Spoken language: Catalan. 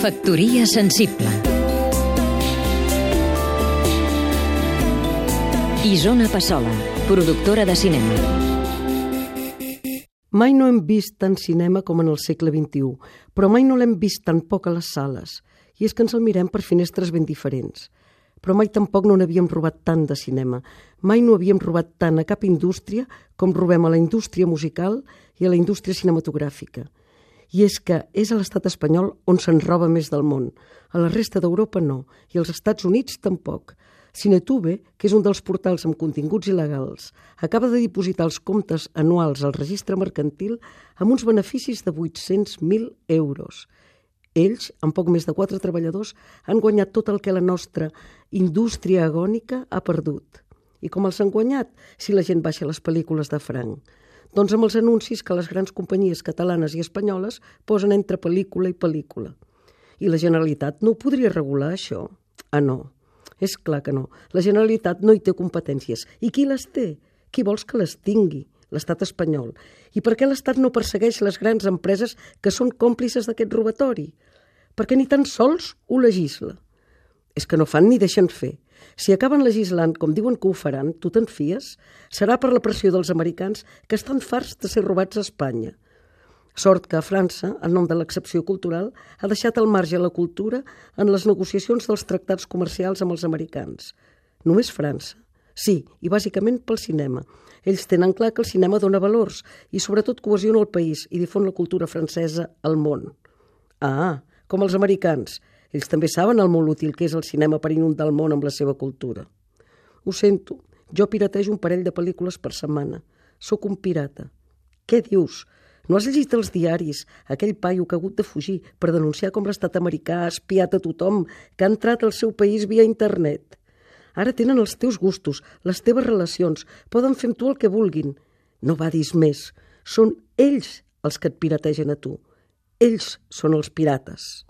Factoria sensible Isona Passola, productora de cinema Mai no hem vist tant cinema com en el segle XXI, però mai no l'hem vist tan poc a les sales. I és que ens el mirem per finestres ben diferents. Però mai tampoc no n'havíem robat tant de cinema. Mai no havíem robat tant a cap indústria com robem a la indústria musical i a la indústria cinematogràfica. I és que és a l'estat espanyol on se'n roba més del món. A la resta d'Europa no, i als Estats Units tampoc. Cinetube, que és un dels portals amb continguts il·legals, acaba de dipositar els comptes anuals al registre mercantil amb uns beneficis de 800.000 euros. Ells, amb poc més de quatre treballadors, han guanyat tot el que la nostra indústria agònica ha perdut. I com els han guanyat si la gent baixa les pel·lícules de franc? Doncs amb els anuncis que les grans companyies catalanes i espanyoles posen entre pel·lícula i pel·lícula. I la Generalitat no ho podria regular, això? Ah, no. És clar que no. La Generalitat no hi té competències. I qui les té? Qui vols que les tingui? L'estat espanyol. I per què l'Estat no persegueix les grans empreses que són còmplices d'aquest robatori? Perquè ni tan sols ho legisla. És que no fan ni deixen fer. Si acaben legislant com diuen que ho faran, tu te'n fies? Serà per la pressió dels americans que estan farts de ser robats a Espanya. Sort que a França, en nom de l'excepció cultural, ha deixat al marge la cultura en les negociacions dels tractats comercials amb els americans. Només França. Sí, i bàsicament pel cinema. Ells tenen clar que el cinema dona valors i sobretot cohesiona el país i difon la cultura francesa al món. Ah, com els americans, ells també saben el molt útil que és el cinema per inundar el món amb la seva cultura. Ho sento, jo piratejo un parell de pel·lícules per setmana. Sóc un pirata. Què dius? No has llegit els diaris? Aquell paio que ha hagut de fugir per denunciar com l'estat americà ha espiat a tothom que ha entrat al seu país via internet. Ara tenen els teus gustos, les teves relacions, poden fer amb tu el que vulguin. No badis més. Són ells els que et pirategen a tu. Ells són els pirates.